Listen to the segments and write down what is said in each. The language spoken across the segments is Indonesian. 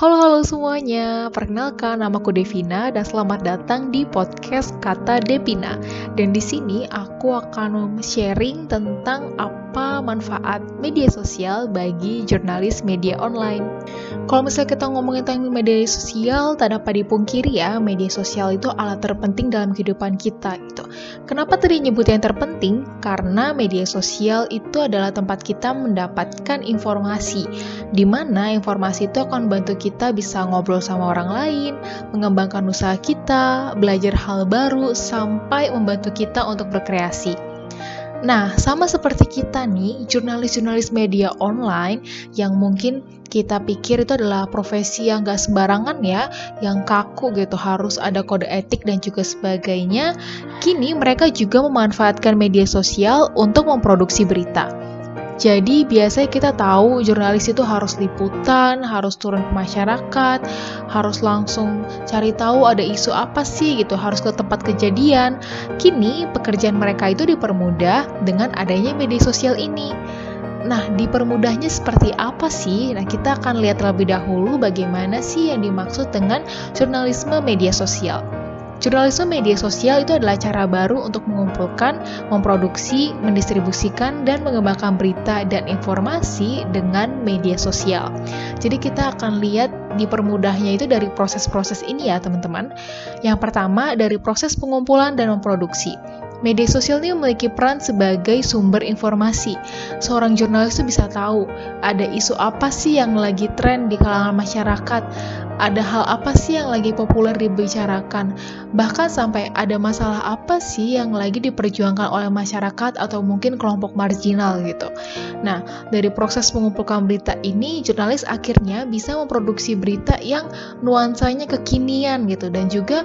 Halo-halo semuanya, perkenalkan namaku Devina dan selamat datang di podcast Kata Devina. Dan di sini aku akan sharing tentang apa manfaat media sosial bagi jurnalis media online. Kalau misalnya kita ngomongin tentang media sosial, tak dapat dipungkiri ya, media sosial itu alat terpenting dalam kehidupan kita gitu. Kenapa tadi nyebut yang terpenting? Karena media sosial itu adalah tempat kita mendapatkan informasi, di mana informasi itu akan membantu kita kita bisa ngobrol sama orang lain, mengembangkan usaha kita, belajar hal baru, sampai membantu kita untuk berkreasi. Nah, sama seperti kita nih, jurnalis-jurnalis media online yang mungkin kita pikir itu adalah profesi yang gak sembarangan ya, yang kaku gitu, harus ada kode etik dan juga sebagainya. Kini mereka juga memanfaatkan media sosial untuk memproduksi berita. Jadi biasanya kita tahu jurnalis itu harus liputan, harus turun ke masyarakat, harus langsung cari tahu ada isu apa sih gitu, harus ke tempat kejadian. Kini pekerjaan mereka itu dipermudah dengan adanya media sosial ini. Nah, dipermudahnya seperti apa sih? Nah, kita akan lihat terlebih dahulu bagaimana sih yang dimaksud dengan jurnalisme media sosial. Jurnalisme media sosial itu adalah cara baru untuk mengumpulkan, memproduksi, mendistribusikan, dan mengembangkan berita dan informasi dengan media sosial. Jadi kita akan lihat dipermudahnya itu dari proses-proses ini ya teman-teman. Yang pertama dari proses pengumpulan dan memproduksi. Media sosial ini memiliki peran sebagai sumber informasi. Seorang jurnalis itu bisa tahu ada isu apa sih yang lagi tren di kalangan masyarakat, ada hal apa sih yang lagi populer dibicarakan, bahkan sampai ada masalah apa sih yang lagi diperjuangkan oleh masyarakat atau mungkin kelompok marginal gitu. Nah, dari proses mengumpulkan berita ini, jurnalis akhirnya bisa memproduksi berita yang nuansanya kekinian gitu dan juga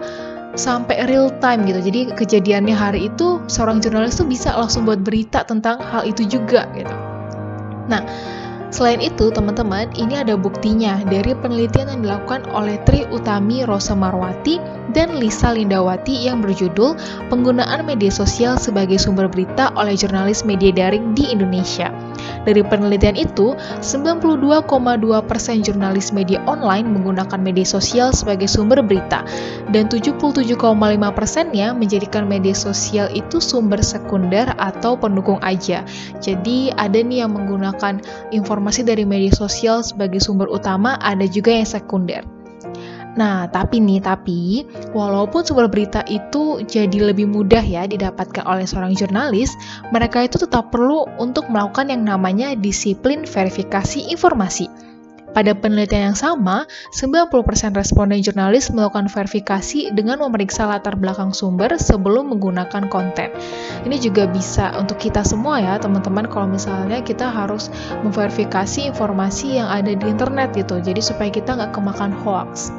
sampai real time gitu. Jadi kejadiannya hari itu seorang jurnalis tuh bisa langsung buat berita tentang hal itu juga gitu. Nah, Selain itu, teman-teman, ini ada buktinya dari penelitian yang dilakukan oleh Tri Utami Rosa Marwati dan Lisa Lindawati yang berjudul Penggunaan Media Sosial sebagai Sumber Berita oleh Jurnalis Media Daring di Indonesia. Dari penelitian itu, 92,2% jurnalis media online menggunakan media sosial sebagai sumber berita, dan 77,5 persennya menjadikan media sosial itu sumber sekunder atau pendukung aja. Jadi ada nih yang menggunakan informasi dari media sosial sebagai sumber utama, ada juga yang sekunder. Nah, tapi nih, tapi walaupun sumber berita itu jadi lebih mudah ya didapatkan oleh seorang jurnalis, mereka itu tetap perlu untuk melakukan yang namanya disiplin verifikasi informasi. Pada penelitian yang sama, 90% responden jurnalis melakukan verifikasi dengan memeriksa latar belakang sumber sebelum menggunakan konten. Ini juga bisa untuk kita semua ya, teman-teman, kalau misalnya kita harus memverifikasi informasi yang ada di internet gitu, jadi supaya kita nggak kemakan hoax.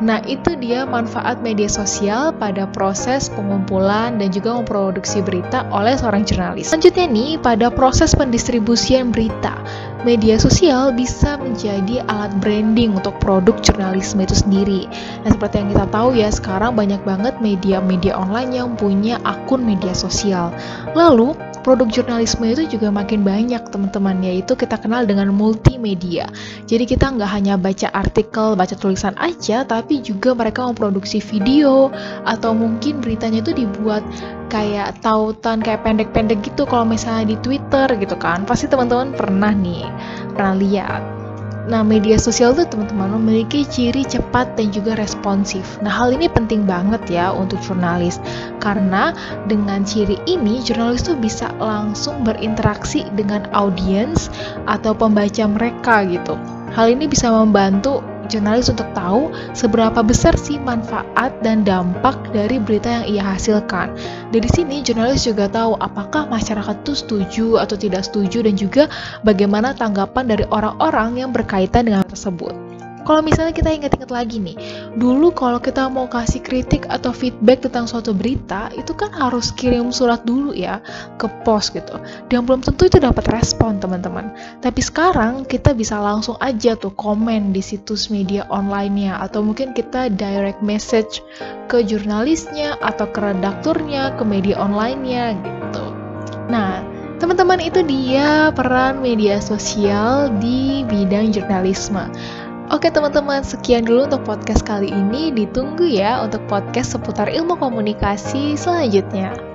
Nah, itu dia manfaat media sosial pada proses pengumpulan dan juga memproduksi berita oleh seorang jurnalis. Selanjutnya nih, pada proses pendistribusian berita, media sosial bisa menjadi alat branding untuk produk jurnalisme itu sendiri. Nah, seperti yang kita tahu ya, sekarang banyak banget media-media online yang punya akun media sosial. Lalu, produk jurnalisme itu juga makin banyak teman-teman. Yaitu kita kenal dengan multimedia. Jadi kita nggak hanya baca artikel baca tulisan aja tapi juga mereka memproduksi video. Atau mungkin beritanya itu dibuat kayak tautan kayak pendek-pendek gitu. Kalau misalnya di Twitter gitu kan. Pasti teman-teman pernah nih pernah lihat Nah, media sosial itu teman-teman memiliki ciri cepat dan juga responsif. Nah, hal ini penting banget ya untuk jurnalis karena dengan ciri ini jurnalis tuh bisa langsung berinteraksi dengan audiens atau pembaca mereka gitu. Hal ini bisa membantu jurnalis untuk tahu seberapa besar sih manfaat dan dampak dari berita yang ia hasilkan. Dari sini jurnalis juga tahu apakah masyarakat itu setuju atau tidak setuju dan juga bagaimana tanggapan dari orang-orang yang berkaitan dengan tersebut. Kalau misalnya kita ingat-ingat lagi nih, dulu kalau kita mau kasih kritik atau feedback tentang suatu berita, itu kan harus kirim surat dulu ya ke pos gitu. Dan belum tentu itu dapat respon teman-teman. Tapi sekarang kita bisa langsung aja tuh komen di situs media online-nya atau mungkin kita direct message ke jurnalisnya atau ke redakturnya, ke media online-nya gitu. Nah, teman-teman itu dia peran media sosial di bidang jurnalisme Oke teman-teman, sekian dulu untuk podcast kali ini. Ditunggu ya untuk podcast seputar ilmu komunikasi selanjutnya.